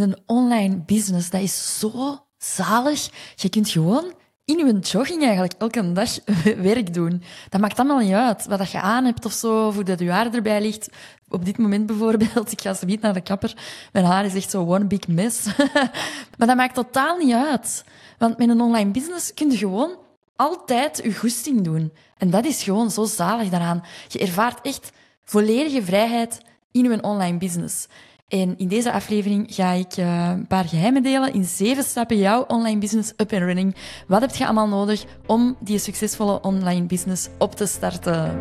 Een online business, dat is zo zalig. Je kunt gewoon in je jogging eigenlijk elke dag werk doen. Dat maakt allemaal niet uit wat je aan hebt of zo, of hoe dat je haar erbij ligt. Op dit moment bijvoorbeeld, ik ga zo niet naar de kapper. Mijn haar is echt zo one big mess. maar dat maakt totaal niet uit. Want met een online business kun je gewoon altijd je goesting doen. En dat is gewoon zo zalig daaraan. Je ervaart echt volledige vrijheid in je online business. En in deze aflevering ga ik uh, een paar geheimen delen in zeven stappen jouw online business up and running. Wat heb je allemaal nodig om die succesvolle online business op te starten?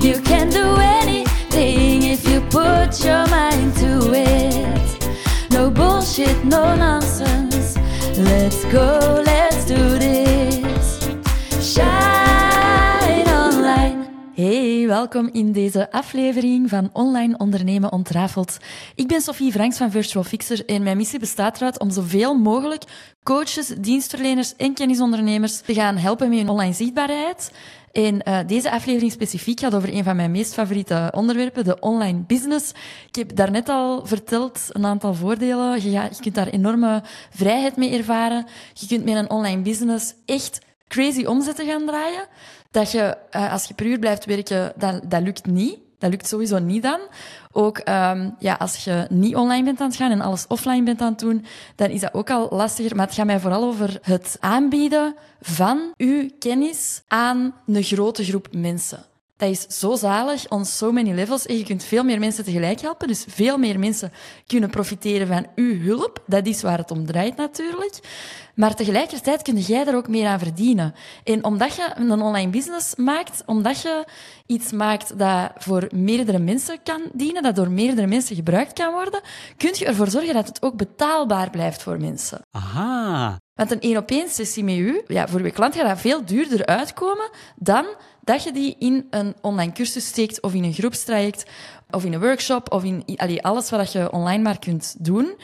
You can do anything if you put your mind to it. No bullshit, no nonsense. Let's go, let's welkom in deze aflevering van Online Ondernemen Ontrafeld. Ik ben Sophie Franks van Virtual Fixer en mijn missie bestaat eruit om zoveel mogelijk coaches, dienstverleners en kennisondernemers te gaan helpen met hun online zichtbaarheid. En uh, deze aflevering specifiek gaat over een van mijn meest favoriete onderwerpen, de online business. Ik heb daarnet al verteld een aantal voordelen. Je, je kunt daar enorme vrijheid mee ervaren. Je kunt met een online business echt crazy omzetten gaan draaien. Dat je, uh, als je per uur blijft werken, dat, dat lukt niet. Dat lukt sowieso niet dan. Ook um, ja, als je niet online bent aan het gaan en alles offline bent aan het doen, dan is dat ook al lastiger. Maar het gaat mij vooral over het aanbieden van uw kennis aan een grote groep mensen. Dat is zo zalig, on so many levels. En je kunt veel meer mensen tegelijk helpen. Dus veel meer mensen kunnen profiteren van uw hulp. Dat is waar het om draait natuurlijk. Maar tegelijkertijd kun jij er ook meer aan verdienen. En omdat je een online business maakt, omdat je iets maakt dat voor meerdere mensen kan dienen, dat door meerdere mensen gebruikt kan worden, kun je ervoor zorgen dat het ook betaalbaar blijft voor mensen. Aha. Want een één op één sessie met u, ja, voor je klant gaat dat veel duurder uitkomen dan dat je die in een online cursus steekt of in een groepstraject of in een workshop of in alles wat je online maar kunt doen.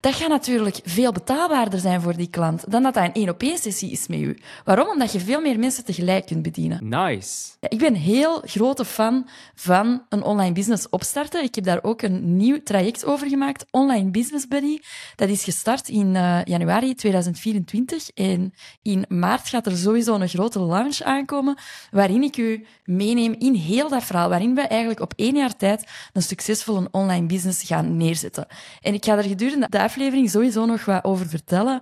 Dat gaat natuurlijk veel betaalbaarder zijn voor die klant dan dat dat een één-op-één sessie is met u. Waarom? Omdat je veel meer mensen tegelijk kunt bedienen. Nice. Ik ben heel grote fan van een online business opstarten. Ik heb daar ook een nieuw traject over gemaakt, Online Business Buddy. Dat is gestart in uh, januari 2024 en in maart gaat er sowieso een grote launch aankomen waarin ik u meeneem in heel dat verhaal, waarin we eigenlijk op één jaar tijd een succesvolle online business gaan neerzetten. En ik ga er gedurende de aflevering sowieso nog wat over vertellen.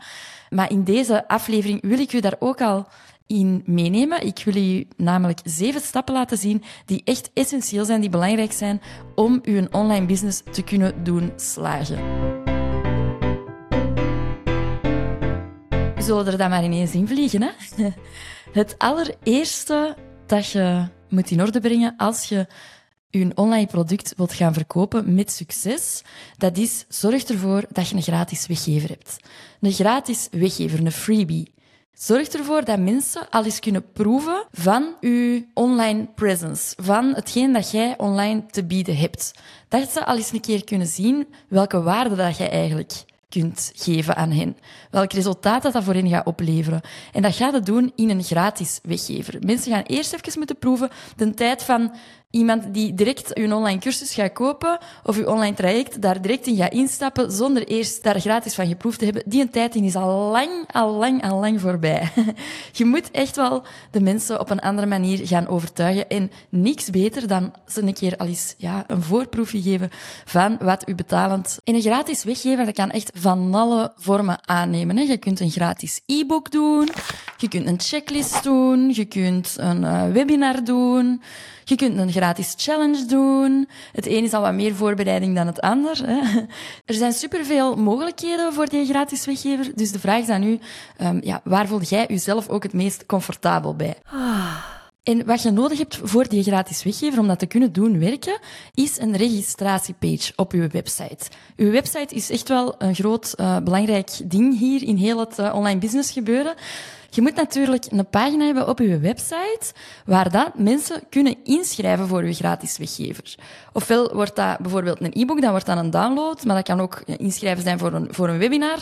Maar in deze aflevering wil ik u daar ook al in meenemen. Ik wil u namelijk zeven stappen laten zien die echt essentieel zijn, die belangrijk zijn om uw online business te kunnen doen slagen. We zullen er dan maar ineens in vliegen. Hè? Het allereerste dat je moet in orde brengen als je je online product wilt gaan verkopen met succes, dat is zorg ervoor dat je een gratis weggever hebt. Een gratis weggever, een freebie. Zorg ervoor dat mensen al eens kunnen proeven van je online presence, van hetgeen dat jij online te bieden hebt. Dat ze al eens een keer kunnen zien welke waarde dat jij eigenlijk kunt geven aan hen. Welk resultaat dat, dat voor hen gaat opleveren. En dat gaat het doen in een gratis weggever. Mensen gaan eerst even moeten proeven de tijd van iemand die direct een online cursus gaat kopen of je online traject daar direct in gaat instappen zonder eerst daar gratis van geproefd te hebben, die een tijd is al lang, al lang, al lang voorbij. Je moet echt wel de mensen op een andere manier gaan overtuigen en niks beter dan ze een keer al eens ja, een voorproefje geven van wat u betalend... En een gratis weggeven, dat kan echt van alle vormen aannemen. Je kunt een gratis e-book doen, je kunt een checklist doen, je kunt een uh, webinar doen... Je kunt een gratis challenge doen. Het een is al wat meer voorbereiding dan het ander. Hè. Er zijn superveel mogelijkheden voor die gratis weggever. Dus de vraag is aan u, um, ja, waar voel jij jezelf ook het meest comfortabel bij? En wat je nodig hebt voor die gratis weggever om dat te kunnen doen werken, is een registratiepage op uw website. Uw website is echt wel een groot, uh, belangrijk ding hier in heel het uh, online business gebeuren. Je moet natuurlijk een pagina hebben op je website waar dat mensen kunnen inschrijven voor je gratis weggever. Ofwel wordt dat bijvoorbeeld een e-book, dan wordt dat een download, maar dat kan ook inschrijven zijn voor een, voor een webinar.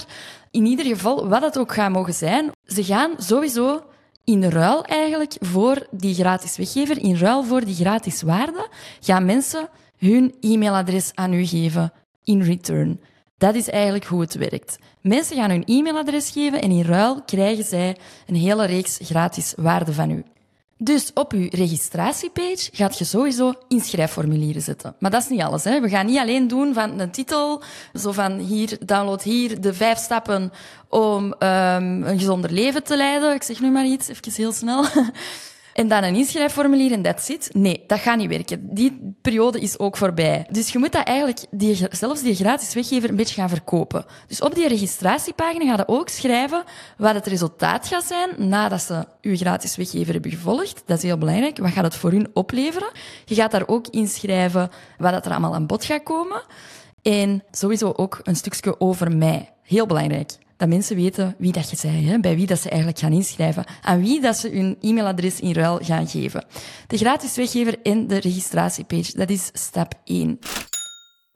In ieder geval, wat het ook gaat mogen zijn, ze gaan sowieso in ruil eigenlijk voor die gratis weggever, in ruil voor die gratis waarde, gaan mensen hun e-mailadres aan u geven in return. Dat is eigenlijk hoe het werkt. Mensen gaan hun e-mailadres geven en in ruil krijgen zij een hele reeks gratis waarden van u. Dus op uw registratiepage gaat je sowieso inschrijfformulieren zetten. Maar dat is niet alles. Hè. We gaan niet alleen doen van een titel, zo van hier, download hier de vijf stappen om um, een gezonder leven te leiden. Ik zeg nu maar iets, even heel snel. En dan een inschrijfformulier en that's it. Nee, dat gaat niet werken. Die periode is ook voorbij. Dus je moet dat eigenlijk, die, zelfs die gratis weggever, een beetje gaan verkopen. Dus op die registratiepagina ga je ook schrijven wat het resultaat gaat zijn nadat ze je gratis weggever hebben gevolgd. Dat is heel belangrijk. Wat gaat het voor hun opleveren? Je gaat daar ook inschrijven wat er allemaal aan bod gaat komen. En sowieso ook een stukje over mij. Heel belangrijk dat mensen weten wie dat je zei, bij wie dat ze eigenlijk gaan inschrijven, aan wie dat ze hun e-mailadres in ruil gaan geven. De gratis weggever en de registratiepage, dat is stap 1.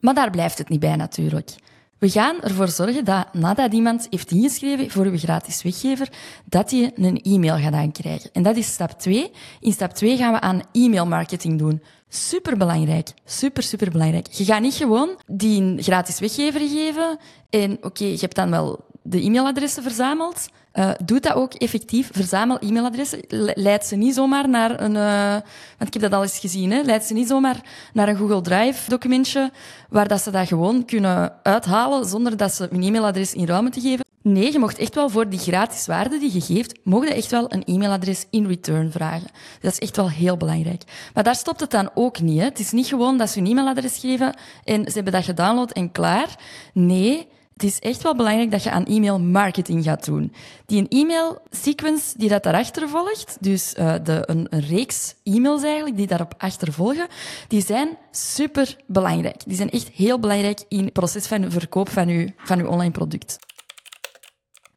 Maar daar blijft het niet bij natuurlijk. We gaan ervoor zorgen dat nadat iemand heeft ingeschreven voor uw gratis weggever, dat hij een e-mail gaat aankrijgen. En dat is stap 2. In stap 2 gaan we aan e-mail marketing doen. Super belangrijk. Super, super belangrijk. Je gaat niet gewoon die gratis weggever geven en oké, je hebt dan wel de e-mailadressen verzamelt, uh, doe dat ook effectief. Verzamel e-mailadressen. Leid ze niet zomaar naar een... Uh, want ik heb dat al eens gezien. Hè, leid ze niet zomaar naar een Google Drive documentje waar dat ze dat gewoon kunnen uithalen zonder dat ze hun e-mailadres in ruil moeten geven. Nee, je mocht echt wel voor die gratis waarde die je geeft, mogen echt wel een e-mailadres in return vragen. Dat is echt wel heel belangrijk. Maar daar stopt het dan ook niet. Hè. Het is niet gewoon dat ze hun e-mailadres geven en ze hebben dat gedownload en klaar. Nee, het is echt wel belangrijk dat je aan e-mail marketing gaat doen. Die een e-mail sequence die dat daarachter volgt, dus uh, de, een, een, reeks e-mails eigenlijk die daarop achtervolgen, die zijn super belangrijk. Die zijn echt heel belangrijk in het proces van verkoop van je, van uw online product.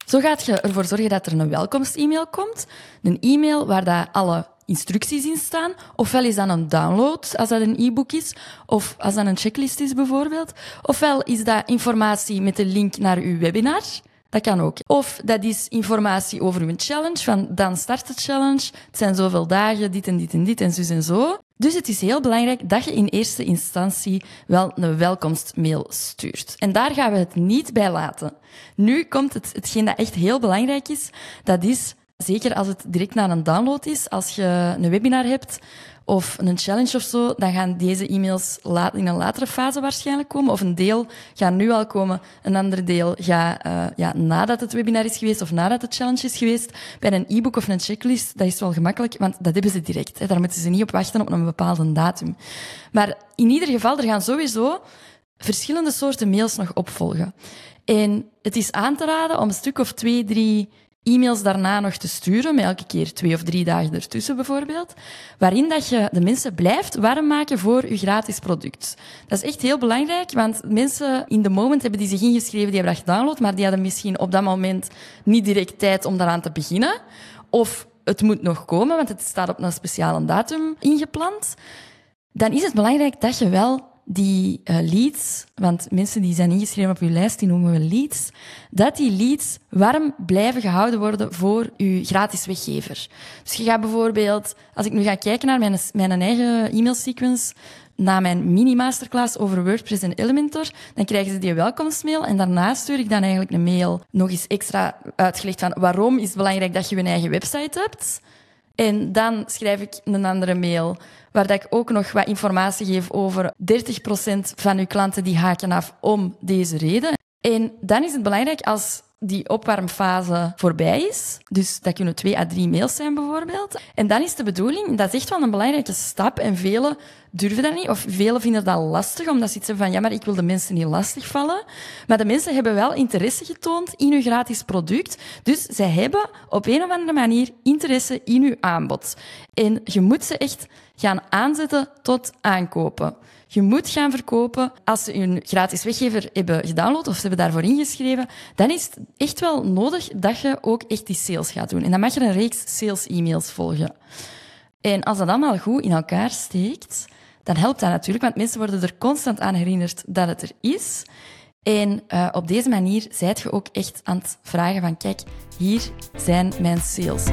Zo gaat je ervoor zorgen dat er een welkomst-e-mail komt. Een e-mail waar dat alle instructies in staan. Ofwel is dat een download, als dat een e-book is, of als dat een checklist is bijvoorbeeld. Ofwel is dat informatie met een link naar uw webinar. Dat kan ook. Of dat is informatie over uw challenge, van dan start de challenge. Het zijn zoveel dagen, dit en dit en dit en zo en zo. Dus het is heel belangrijk dat je in eerste instantie wel een welkomstmail stuurt. En daar gaan we het niet bij laten. Nu komt het, hetgeen dat echt heel belangrijk is, dat is Zeker als het direct na een download is. Als je een webinar hebt of een challenge of zo, dan gaan deze e-mails in een latere fase waarschijnlijk komen. Of een deel gaat nu al komen, een ander deel gaat uh, ja, nadat het webinar is geweest of nadat de challenge is geweest. Bij een e-book of een checklist, dat is wel gemakkelijk, want dat hebben ze direct. Hè. Daar moeten ze niet op wachten op een bepaalde datum. Maar in ieder geval, er gaan sowieso verschillende soorten mails nog opvolgen. En het is aan te raden om een stuk of twee, drie e-mails daarna nog te sturen, met elke keer twee of drie dagen ertussen bijvoorbeeld, waarin dat je de mensen blijft warm maken voor je gratis product. Dat is echt heel belangrijk, want mensen in de moment hebben die zich ingeschreven, die hebben dat gedownload, maar die hadden misschien op dat moment niet direct tijd om daaraan te beginnen. Of het moet nog komen, want het staat op een speciale datum ingepland. Dan is het belangrijk dat je wel die uh, leads, want mensen die zijn ingeschreven op uw lijst, die noemen we leads, dat die leads warm blijven gehouden worden voor uw gratis weggever. Dus je gaat bijvoorbeeld, als ik nu ga kijken naar mijn, mijn eigen e-mailsequence, na mijn mini-masterclass over WordPress en Elementor, dan krijgen ze die welkomstmail en daarna stuur ik dan eigenlijk een mail nog eens extra uitgelegd van waarom is het belangrijk dat je een eigen website hebt. En dan schrijf ik een andere mail waar dat ik ook nog wat informatie geef over 30% van uw klanten die haken af om deze reden. En dan is het belangrijk als die opwarmfase voorbij is. Dus dat kunnen twee à drie mails zijn bijvoorbeeld. En dan is de bedoeling, dat is echt wel een belangrijke stap en velen durven dat niet of velen vinden dat lastig omdat ze iets van ja, maar ik wil de mensen niet lastigvallen. Maar de mensen hebben wel interesse getoond in uw gratis product. Dus zij hebben op een of andere manier interesse in uw aanbod. En je moet ze echt gaan aanzetten tot aankopen. Je moet gaan verkopen. Als ze hun gratis weggever hebben gedownload of ze hebben daarvoor ingeschreven, dan is het echt wel nodig dat je ook echt die sales gaat doen. En dan mag je een reeks sales-e-mails volgen. En als dat allemaal goed in elkaar steekt, dan helpt dat natuurlijk, want mensen worden er constant aan herinnerd dat het er is. En uh, op deze manier zijt je ook echt aan het vragen van, kijk, hier zijn mijn sales.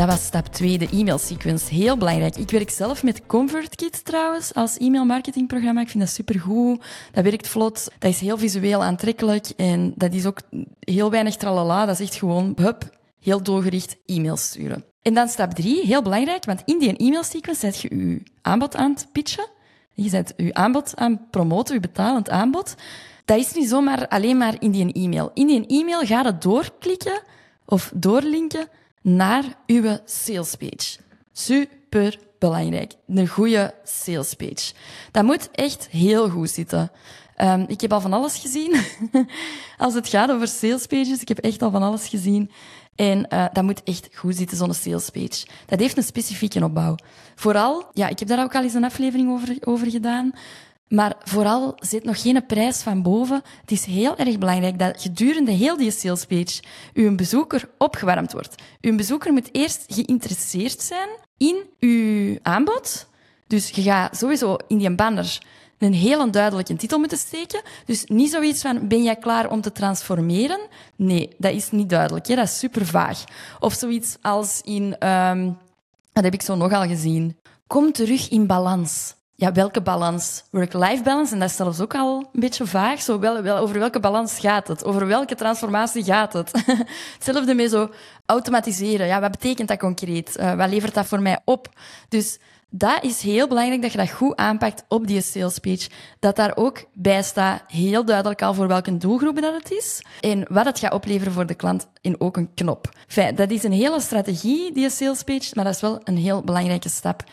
Dat was stap 2, de e-mail sequence. Heel belangrijk. Ik werk zelf met ConvertKit trouwens als e-mail marketingprogramma. Ik vind dat supergoed. Dat werkt vlot. Dat is heel visueel aantrekkelijk. En dat is ook heel weinig tralala. Dat is echt gewoon, hup, heel doelgericht e-mails sturen. En dan stap 3, heel belangrijk, want in die e-mail sequence zet je je aanbod aan het pitchen. Je zet je aanbod aan promoten, je betalend aanbod. Dat is niet zomaar alleen maar in die e-mail. In die e-mail gaat het doorklikken of doorlinken naar uw salespage. Super belangrijk. Een goede salespage. Dat moet echt heel goed zitten. Um, ik heb al van alles gezien. Als het gaat over salespages, ik heb echt al van alles gezien. En uh, dat moet echt goed zitten, zo'n salespage. Dat heeft een specifieke opbouw. Vooral, ja, ik heb daar ook al eens een aflevering over, over gedaan. Maar vooral zit nog geen prijs van boven. Het is heel erg belangrijk dat gedurende heel die salespage uw bezoeker opgewarmd wordt. Uw bezoeker moet eerst geïnteresseerd zijn in uw aanbod. Dus je gaat sowieso in die banner een heel duidelijke titel moeten steken. Dus niet zoiets van, ben jij klaar om te transformeren? Nee, dat is niet duidelijk. Hè? Dat is super vaag. Of zoiets als in, um, dat heb ik zo nogal gezien. Kom terug in balans ja, welke balans? Work-life balance, en dat is zelfs ook al een beetje vaag. Zo wel, wel, over welke balans gaat het? Over welke transformatie gaat het? Hetzelfde met zo automatiseren. Ja, wat betekent dat concreet? Uh, wat levert dat voor mij op? Dus dat is heel belangrijk dat je dat goed aanpakt op die sales page. Dat daar ook bij staat, heel duidelijk al voor welke doelgroep dat het is. En wat het gaat opleveren voor de klant in ook een knop. Dat is een hele strategie, die sales page, maar dat is wel een heel belangrijke stap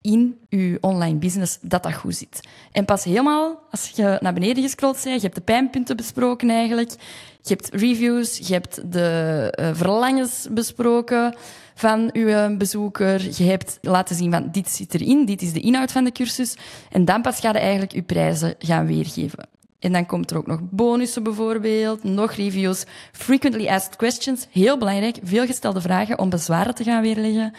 in je online business dat dat goed zit. En pas helemaal als je naar beneden gescrollt bent, je hebt de pijnpunten besproken eigenlijk, je hebt reviews, je hebt de uh, verlangens besproken van je bezoeker, je hebt laten zien van dit zit erin, dit is de inhoud van de cursus, en dan pas ga je eigenlijk je prijzen gaan weergeven. En dan komt er ook nog bonussen bijvoorbeeld, nog reviews, frequently asked questions, heel belangrijk, veel gestelde vragen om bezwaren te gaan weerleggen.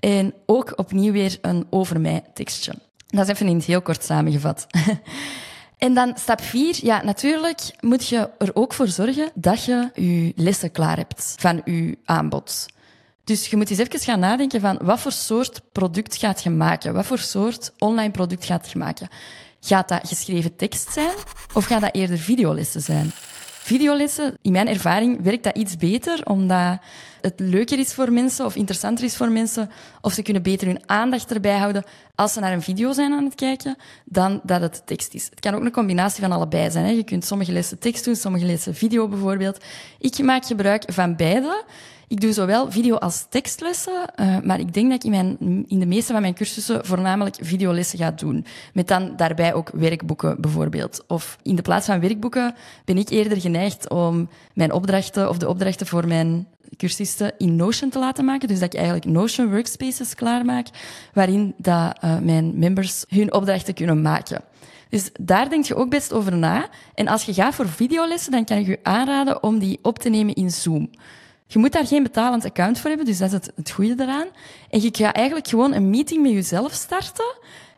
En ook opnieuw weer een over mij tekstje. Dat is even in het heel kort samengevat. En dan stap 4. Ja, natuurlijk moet je er ook voor zorgen dat je je lessen klaar hebt van je aanbod. Dus je moet eens even gaan nadenken van wat voor soort product gaat je maken? Wat voor soort online product gaat je maken? Gaat dat geschreven tekst zijn of gaat dat eerder videolessen zijn? Videolessen, in mijn ervaring, werkt dat iets beter, omdat het leuker is voor mensen of interessanter is voor mensen, of ze kunnen beter hun aandacht erbij houden als ze naar een video zijn aan het kijken, dan dat het tekst is. Het kan ook een combinatie van allebei zijn. Hè. Je kunt sommige lessen tekst doen, sommige lessen video bijvoorbeeld. Ik maak gebruik van beide. Ik doe zowel video als tekstlessen, uh, maar ik denk dat ik in, mijn, in de meeste van mijn cursussen voornamelijk videolessen ga doen. Met dan daarbij ook werkboeken bijvoorbeeld. Of in de plaats van werkboeken ben ik eerder geneigd om mijn opdrachten of de opdrachten voor mijn cursisten in Notion te laten maken. Dus dat ik eigenlijk Notion workspaces klaarmaak, waarin dat, uh, mijn members hun opdrachten kunnen maken. Dus daar denk je ook best over na. En als je gaat voor videolessen, dan kan ik je aanraden om die op te nemen in Zoom. Je moet daar geen betalend account voor hebben, dus dat is het, het goede eraan. En je gaat eigenlijk gewoon een meeting met jezelf starten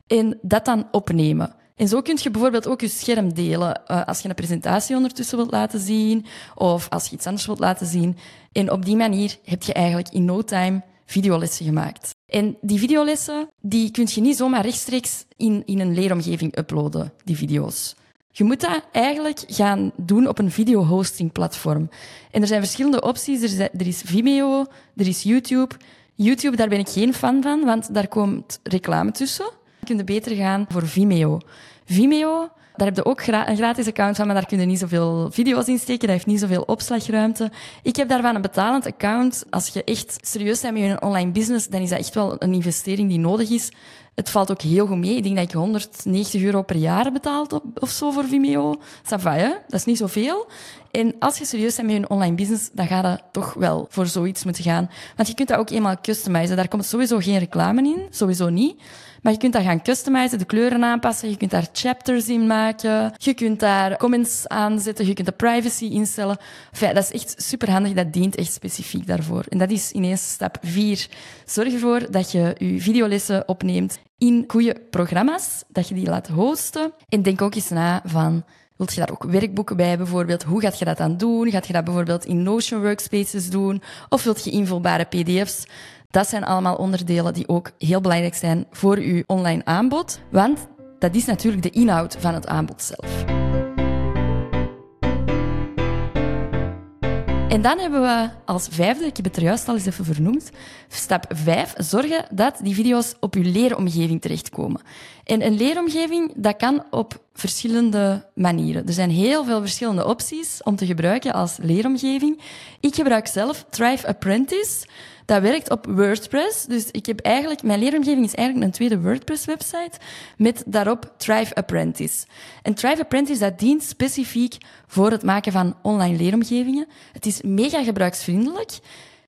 en dat dan opnemen. En zo kun je bijvoorbeeld ook je scherm delen uh, als je een presentatie ondertussen wilt laten zien of als je iets anders wilt laten zien. En op die manier heb je eigenlijk in no time videolessen gemaakt. En die videolessen die kun je niet zomaar rechtstreeks in, in een leeromgeving uploaden, die video's. Je moet dat eigenlijk gaan doen op een video-hosting platform. En er zijn verschillende opties. Er, er is Vimeo, er is YouTube. YouTube, daar ben ik geen fan van, want daar komt reclame tussen. Je kunt beter gaan voor Vimeo. Vimeo, daar heb je ook een gratis account van, maar daar kun je niet zoveel video's in steken. Dat heeft niet zoveel opslagruimte. Ik heb daarvan een betalend account. Als je echt serieus bent met je online business, dan is dat echt wel een investering die nodig is. Het valt ook heel goed mee. Ik denk dat ik 190 euro per jaar betaald of zo voor Vimeo. Dat is niet zoveel. En als je serieus bent met je online business, dan ga je toch wel voor zoiets moeten gaan. Want je kunt dat ook eenmaal customizen. Daar komt sowieso geen reclame in. Sowieso niet. Maar je kunt dat gaan customizen, de kleuren aanpassen. Je kunt daar chapters in maken. Je kunt daar comments aanzetten. Je kunt de privacy instellen. Enfin, dat is echt superhandig. Dat dient echt specifiek daarvoor. En dat is ineens stap 4. Zorg ervoor dat je je videolessen opneemt in goede programma's. Dat je die laat hosten. En denk ook eens na van... Wilt je daar ook werkboeken bij bijvoorbeeld? Hoe gaat je dat dan doen? Gaat je dat bijvoorbeeld in Notion Workspaces doen? Of wilt je invulbare pdf's? Dat zijn allemaal onderdelen die ook heel belangrijk zijn voor uw online aanbod, want dat is natuurlijk de inhoud van het aanbod zelf. En dan hebben we als vijfde, ik heb het er juist al eens even vernoemd, stap vijf, zorgen dat die video's op je leeromgeving terechtkomen. En een leeromgeving, dat kan op verschillende manieren. Er zijn heel veel verschillende opties om te gebruiken als leeromgeving. Ik gebruik zelf Thrive Apprentice. Dat werkt op WordPress. Dus ik heb eigenlijk, mijn leeromgeving is eigenlijk een tweede WordPress-website met daarop Thrive Apprentice. En Thrive Apprentice, dat dient specifiek voor het maken van online leeromgevingen. Het is mega gebruiksvriendelijk.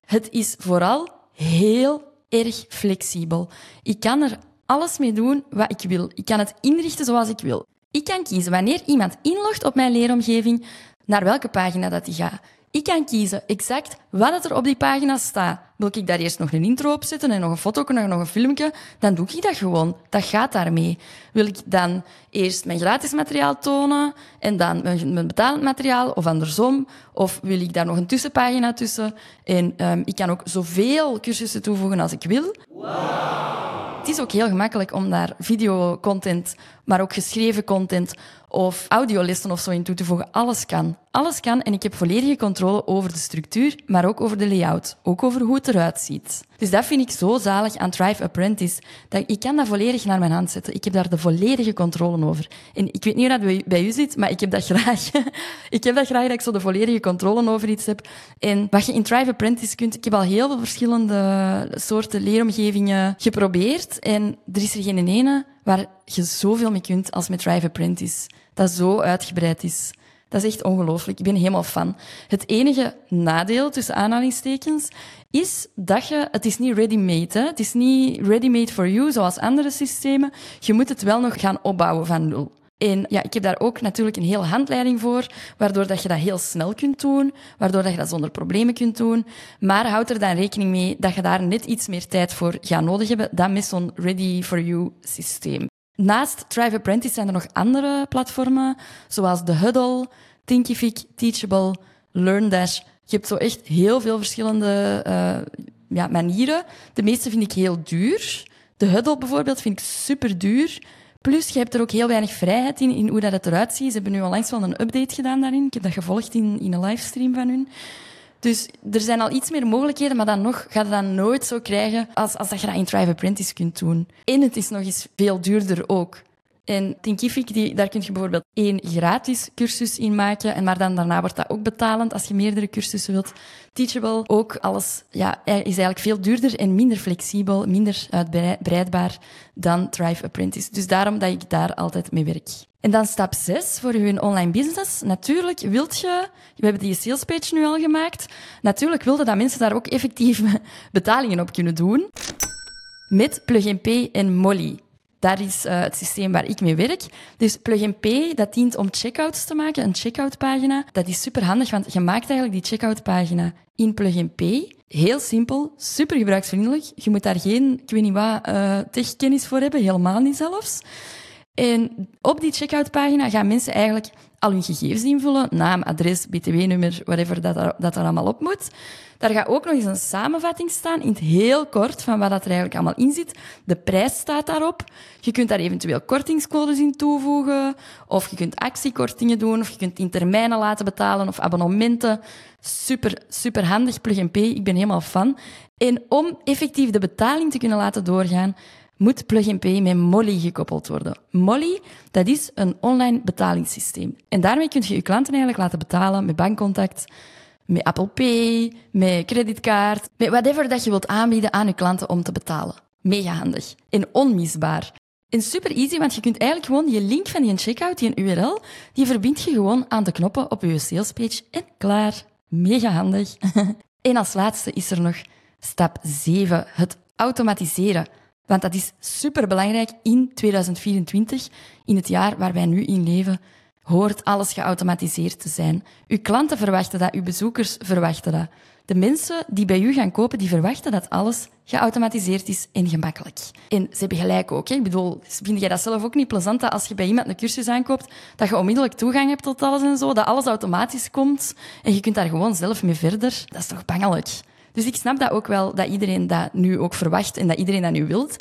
Het is vooral heel erg flexibel. Ik kan er alles mee doen wat ik wil. Ik kan het inrichten zoals ik wil. Ik kan kiezen wanneer iemand inlogt op mijn leeromgeving, naar welke pagina dat hij gaat. Ik kan kiezen exact wat er op die pagina staat. Wil ik daar eerst nog een intro op zetten en nog een foto en nog een filmpje, dan doe ik dat gewoon. Dat gaat daarmee. Wil ik dan eerst mijn gratis materiaal tonen en dan mijn betalend materiaal of andersom? Of wil ik daar nog een tussenpagina tussen? En um, ik kan ook zoveel cursussen toevoegen als ik wil. Het is ook heel gemakkelijk om daar videocontent, maar ook geschreven content of audiolessen of zo in toe te voegen. Alles kan. Alles kan en ik heb volledige controle over de structuur, maar ook over de layout. Ook over hoe het ziet. Dus dat vind ik zo zalig aan Thrive Apprentice. Dat ik kan dat volledig naar mijn hand zetten. Ik heb daar de volledige controle over. En ik weet niet hoe dat bij u zit, maar ik heb dat graag. ik heb dat graag dat ik zo de volledige controle over iets heb. En wat je in Thrive Apprentice kunt, ik heb al heel veel verschillende soorten leeromgevingen geprobeerd. En er is er geen ene waar je zoveel mee kunt als met Thrive Apprentice. Dat zo uitgebreid is. Dat is echt ongelooflijk. Ik ben helemaal fan. Het enige nadeel, tussen aanhalingstekens, is dat je... Het is niet ready-made. Het is niet ready-made for you, zoals andere systemen. Je moet het wel nog gaan opbouwen van nul. En ja, ik heb daar ook natuurlijk een hele handleiding voor, waardoor dat je dat heel snel kunt doen, waardoor dat je dat zonder problemen kunt doen. Maar houd er dan rekening mee dat je daar net iets meer tijd voor gaat nodig hebben dan met zo'n ready-for-you systeem. Naast Thrive Apprentice zijn er nog andere platformen, zoals The Huddle, Thinkific, Teachable, LearnDash. Je hebt zo echt heel veel verschillende uh, ja, manieren. De meeste vind ik heel duur. De Huddle bijvoorbeeld vind ik super duur. Plus, je hebt er ook heel weinig vrijheid in, in hoe dat het eruit ziet. Ze hebben nu onlangs wel een update gedaan daarin. Ik heb dat gevolgd in, in een livestream van hun. Dus er zijn al iets meer mogelijkheden, maar dan nog gaat het dan nooit zo krijgen als, als dat je dat in Thrive Apprentice kunt doen. En het is nog eens veel duurder ook. En Thinkific, die, daar kun je bijvoorbeeld één gratis cursus in maken, en maar dan daarna wordt dat ook betalend als je meerdere cursussen wilt. Teachable, ook alles ja, is eigenlijk veel duurder en minder flexibel, minder uitbreidbaar dan Thrive Apprentice. Dus daarom dat ik daar altijd mee werk. En dan stap 6 voor je online business. Natuurlijk wilt je, we hebben die sales page nu al gemaakt, natuurlijk wilde dat mensen daar ook effectief betalingen op kunnen doen. Met Plugin Pay en Molly. Dat is uh, het systeem waar ik mee werk. Dus Plugin Pay, dat dient om checkouts te maken, een checkout pagina. Dat is super handig, want je maakt eigenlijk die checkout pagina in Plugin Pay. Heel simpel, super gebruiksvriendelijk. Je moet daar geen, ik weet niet wat, uh, techkennis voor hebben, helemaal niet zelfs. En op die checkout pagina gaan mensen eigenlijk al hun gegevens invullen, naam, adres, btw-nummer, whatever dat, er, dat er allemaal op moet. Daar gaat ook nog eens een samenvatting staan, in het heel kort, van wat er eigenlijk allemaal in zit. De prijs staat daarop. Je kunt daar eventueel kortingscodes in toevoegen, of je kunt actiekortingen doen, of je kunt in termijnen laten betalen, of abonnementen. Super, super handig, Plug Pay. Ik ben helemaal fan. En om effectief de betaling te kunnen laten doorgaan, moet Plug Pay met Molly gekoppeld worden. Molly, dat is een online betalingssysteem. En daarmee kun je je klanten eigenlijk laten betalen met bankcontact, met Apple Pay, met creditcard, met whatever dat je wilt aanbieden aan je klanten om te betalen. Mega handig en onmisbaar. En super easy, want je kunt eigenlijk gewoon je link van die checkout, die URL, die verbind je gewoon aan de knoppen op je salespage en klaar. Mega handig. en als laatste is er nog stap 7, het automatiseren. Want dat is super belangrijk in 2024, in het jaar waar wij nu in leven, hoort alles geautomatiseerd te zijn. Uw klanten verwachten dat, uw bezoekers verwachten dat. De mensen die bij u gaan kopen, die verwachten dat alles geautomatiseerd is en gemakkelijk. En ze hebben gelijk ook. Hè? Ik bedoel, vind jij dat zelf ook niet plezant dat als je bij iemand een cursus aankoopt, dat je onmiddellijk toegang hebt tot alles en zo, dat alles automatisch komt en je kunt daar gewoon zelf mee verder? Dat is toch bangelijk? Dus ik snap dat ook wel, dat iedereen dat nu ook verwacht en dat iedereen dat nu wilt.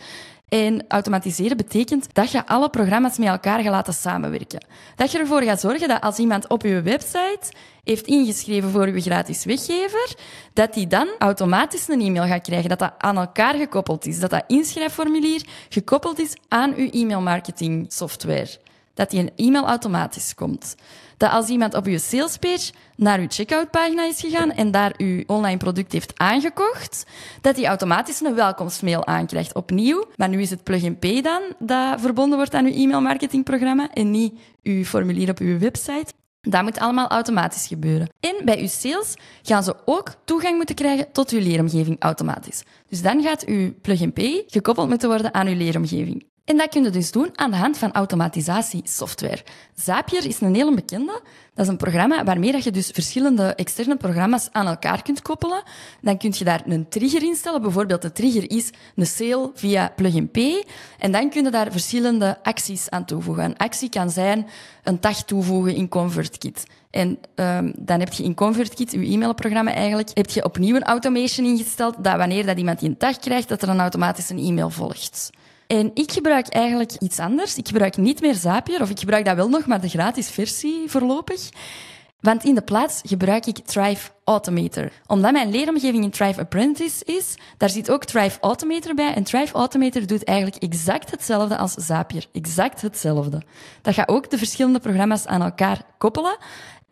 En automatiseren betekent dat je alle programma's met elkaar gaat laten samenwerken. Dat je ervoor gaat zorgen dat als iemand op je website heeft ingeschreven voor je gratis weggever, dat die dan automatisch een e-mail gaat krijgen, dat dat aan elkaar gekoppeld is, dat dat inschrijfformulier gekoppeld is aan uw e-mailmarketing software. Dat die een e-mail automatisch komt. Dat als iemand op je salespage naar uw checkoutpagina is gegaan en daar uw online product heeft aangekocht, dat hij automatisch een welkomstmail aankrijgt. Opnieuw, maar nu is het plug-and-pay dan dat verbonden wordt aan uw e-mailmarketingprogramma en niet uw formulier op uw website. Dat moet allemaal automatisch gebeuren. En bij uw sales gaan ze ook toegang moeten krijgen tot uw leeromgeving automatisch. Dus dan gaat uw plug-and-pay gekoppeld moeten worden aan uw leeromgeving. En dat kun je dus doen aan de hand van automatisatiesoftware. Zapier is een hele bekende. Dat is een programma waarmee je dus verschillende externe programma's aan elkaar kunt koppelen. Dan kun je daar een trigger instellen. Bijvoorbeeld de trigger is een sale via Plug Pay. En dan kun je daar verschillende acties aan toevoegen. Een actie kan zijn een tag toevoegen in ConvertKit. En um, dan heb je in ConvertKit, je e-mailprogramma eigenlijk, heb je opnieuw een automation ingesteld dat wanneer dat iemand die een tag krijgt, dat er een automatisch een e-mail volgt. En ik gebruik eigenlijk iets anders. Ik gebruik niet meer Zapier, of ik gebruik dat wel nog, maar de gratis versie voorlopig. Want in de plaats gebruik ik Thrive Automator. Omdat mijn leeromgeving in Thrive Apprentice is, daar zit ook Thrive Automator bij. En Thrive Automator doet eigenlijk exact hetzelfde als Zapier. Exact hetzelfde. Dat gaat ook de verschillende programma's aan elkaar koppelen.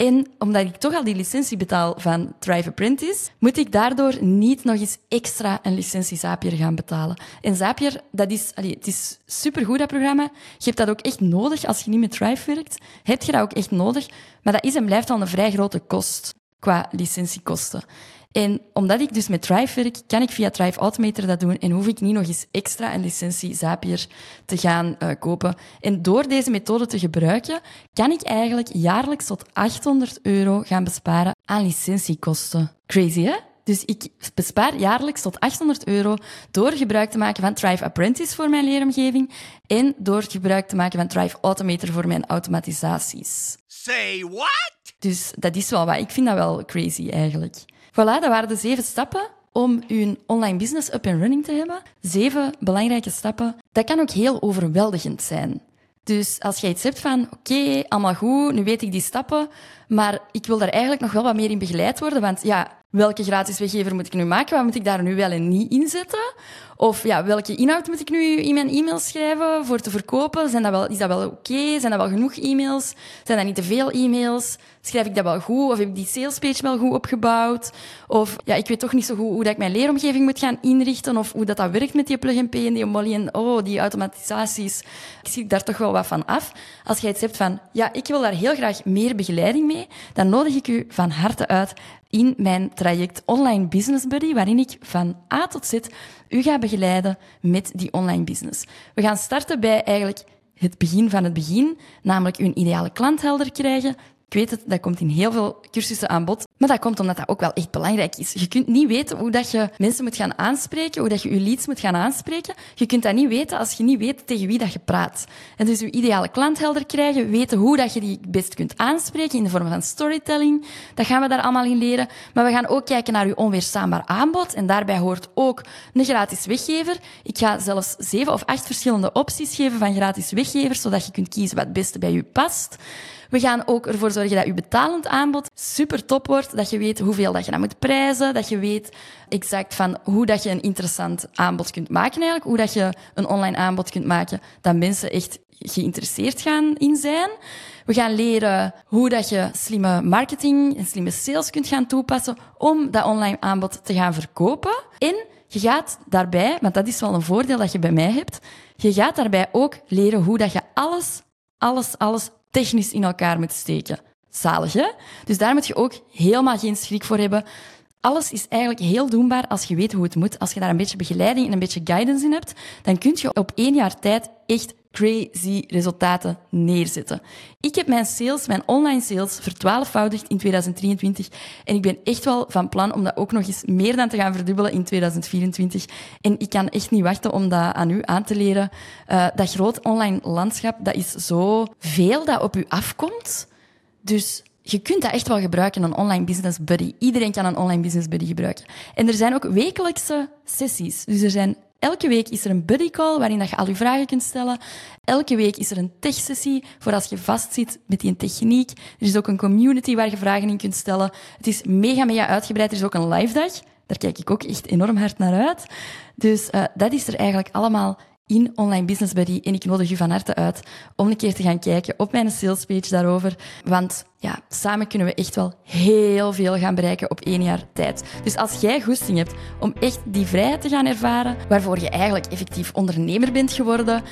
En omdat ik toch al die licentie betaal van Thrive Apprentice, moet ik daardoor niet nog eens extra een licentie Zapier gaan betalen. En Zapier, dat is, allee, het is supergoed, dat programma. Je hebt dat ook echt nodig als je niet met Thrive werkt. Heb je dat ook echt nodig. Maar dat is en blijft al een vrij grote kost qua licentiekosten. En omdat ik dus met Thrive werk, kan ik via Thrive Automator dat doen en hoef ik niet nog eens extra een licentie Zapier te gaan uh, kopen. En door deze methode te gebruiken, kan ik eigenlijk jaarlijks tot 800 euro gaan besparen aan licentiekosten. Crazy, hè? Dus ik bespaar jaarlijks tot 800 euro door gebruik te maken van Thrive Apprentice voor mijn leeromgeving en door gebruik te maken van Thrive Automator voor mijn automatisaties. Say what? Dus dat is wel wat. Ik vind dat wel crazy eigenlijk. Voilà, dat waren de zeven stappen om uw online business up and running te hebben. Zeven belangrijke stappen. Dat kan ook heel overweldigend zijn. Dus als jij iets hebt van, oké, allemaal goed, nu weet ik die stappen, maar ik wil daar eigenlijk nog wel wat meer in begeleid worden, want ja, welke gratis weggever moet ik nu maken? Wat moet ik daar nu wel en niet inzetten? Of ja, welke inhoud moet ik nu in mijn e-mail schrijven voor te verkopen? Zijn dat wel, is dat wel oké? Zijn dat wel genoeg e-mails? Zijn dat niet te veel e-mails? Schrijf ik dat wel goed? Of heb ik die salespage wel goed opgebouwd? Of ja, ik weet toch niet zo goed hoe dat ik mijn leeromgeving moet gaan inrichten of hoe dat, dat werkt met die plug-and-pay en die Molly en oh, die automatisaties. Ik zie daar toch wel wat van af. Als jij iets hebt van, ja, ik wil daar heel graag meer begeleiding mee, dan nodig ik u van harte uit in mijn traject Online Business Buddy, waarin ik van A tot Z u ga begeleiden met die online business. We gaan starten bij eigenlijk het begin van het begin, namelijk uw ideale klant helder krijgen, ik weet het, dat komt in heel veel cursussen aan bod. Maar dat komt omdat dat ook wel echt belangrijk is. Je kunt niet weten hoe dat je mensen moet gaan aanspreken, hoe dat je je leads moet gaan aanspreken. Je kunt dat niet weten als je niet weet tegen wie dat je praat. En dus je ideale klant helder krijgen, weten hoe dat je die best kunt aanspreken in de vorm van storytelling. Dat gaan we daar allemaal in leren. Maar we gaan ook kijken naar je onweerstaanbaar aanbod. En daarbij hoort ook een gratis weggever. Ik ga zelfs zeven of acht verschillende opties geven van gratis weggevers, zodat je kunt kiezen wat het beste bij je past. We gaan ook ervoor zorgen dat je betalend aanbod super top wordt. Dat je weet hoeveel dat je dat moet prijzen. Dat je weet exact van hoe dat je een interessant aanbod kunt maken eigenlijk. Hoe dat je een online aanbod kunt maken dat mensen echt geïnteresseerd gaan in zijn. We gaan leren hoe dat je slimme marketing en slimme sales kunt gaan toepassen om dat online aanbod te gaan verkopen. En je gaat daarbij, want dat is wel een voordeel dat je bij mij hebt, je gaat daarbij ook leren hoe dat je alles, alles, alles technisch in elkaar moet steken. Zalig, hè? Dus daar moet je ook helemaal geen schrik voor hebben. Alles is eigenlijk heel doenbaar als je weet hoe het moet. Als je daar een beetje begeleiding en een beetje guidance in hebt, dan kun je op één jaar tijd echt crazy resultaten neerzetten. Ik heb mijn sales, mijn online sales, vertwaalfvoudigd in 2023. En ik ben echt wel van plan om dat ook nog eens meer dan te gaan verdubbelen in 2024. En ik kan echt niet wachten om dat aan u aan te leren. Uh, dat groot online landschap, dat is zo veel dat op u afkomt. Dus je kunt dat echt wel gebruiken, een online business buddy. Iedereen kan een online business buddy gebruiken. En er zijn ook wekelijkse sessies. Dus er zijn Elke week is er een buddy call waarin dat je al je vragen kunt stellen. Elke week is er een tech-sessie voor als je vastzit met die techniek. Er is ook een community waar je vragen in kunt stellen. Het is mega, mega uitgebreid. Er is ook een live dag. Daar kijk ik ook echt enorm hard naar uit. Dus uh, dat is er eigenlijk allemaal in Online Business Buddy. En ik nodig u van harte uit om een keer te gaan kijken op mijn salespage daarover. Want ja, samen kunnen we echt wel heel veel gaan bereiken op één jaar tijd. Dus als jij goesting hebt om echt die vrijheid te gaan ervaren, waarvoor je eigenlijk effectief ondernemer bent geworden,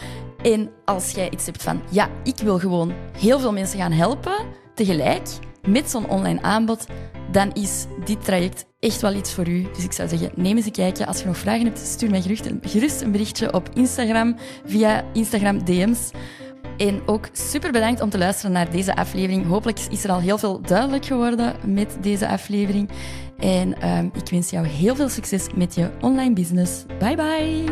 en als jij iets hebt van, ja, ik wil gewoon heel veel mensen gaan helpen, tegelijk, met zo'n online aanbod, dan is dit traject echt wel iets voor u. Dus ik zou zeggen, neem eens een kijkje. Als je nog vragen hebt, stuur mij gerust een berichtje op Instagram via Instagram DM's. En ook super bedankt om te luisteren naar deze aflevering. Hopelijk is er al heel veel duidelijk geworden met deze aflevering. En um, ik wens jou heel veel succes met je online business. Bye bye.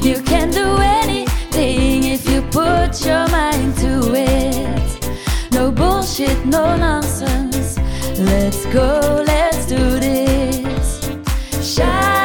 You can do anything if you put your mind to it. No bullshit, no nonsense. Let's go, let's do this. Shine